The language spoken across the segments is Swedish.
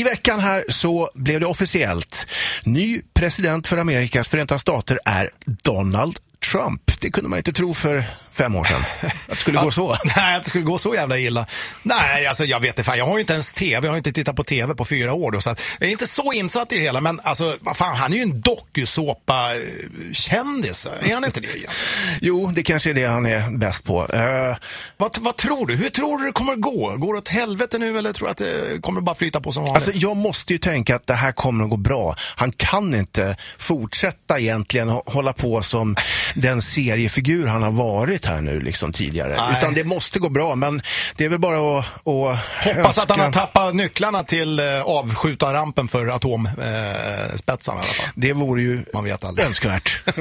I veckan här så blev det officiellt. Ny president för Amerikas Förenta Stater är Donald Trump. Det kunde man inte tro för fem år sedan. Att det skulle gå så. Nej, att det skulle gå så jävla illa. Nej, alltså jag vet inte fan. Jag har ju inte ens tv. Jag har inte tittat på tv på fyra år då, så att jag är inte så insatt i det hela. Men alltså, fan, han är ju en dokusåpa-kändis. Är han inte det igen? Jo, det kanske är det han är bäst på. Uh, vad, vad tror du? Hur tror du det kommer gå? Går det åt helvete nu eller tror du att det kommer bara flyta på som vanligt? Alltså, jag måste ju tänka att det här kommer att gå bra. Han kan inte fortsätta egentligen hålla på som den seriefigur han har varit här nu liksom tidigare. Nej. Utan det måste gå bra, men det är väl bara att, att Hoppas önska... att han har tappat nycklarna till eh, avskjutarrampen för atomspetsarna eh, i alla fall. Det vore ju man vet aldrig. önskvärt.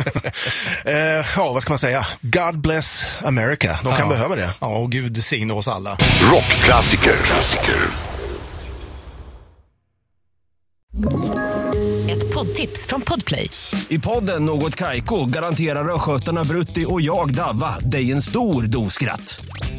eh, ja, vad ska man säga? God bless America. De kan ja. behöva det. Ja, och Gud signe oss alla. Rockklassiker. Klassiker. Ett poddtips från Podplay. I podden Något Kaiko garanterar östgötarna Brutti och jag, Davva, dig en stor dos skratt.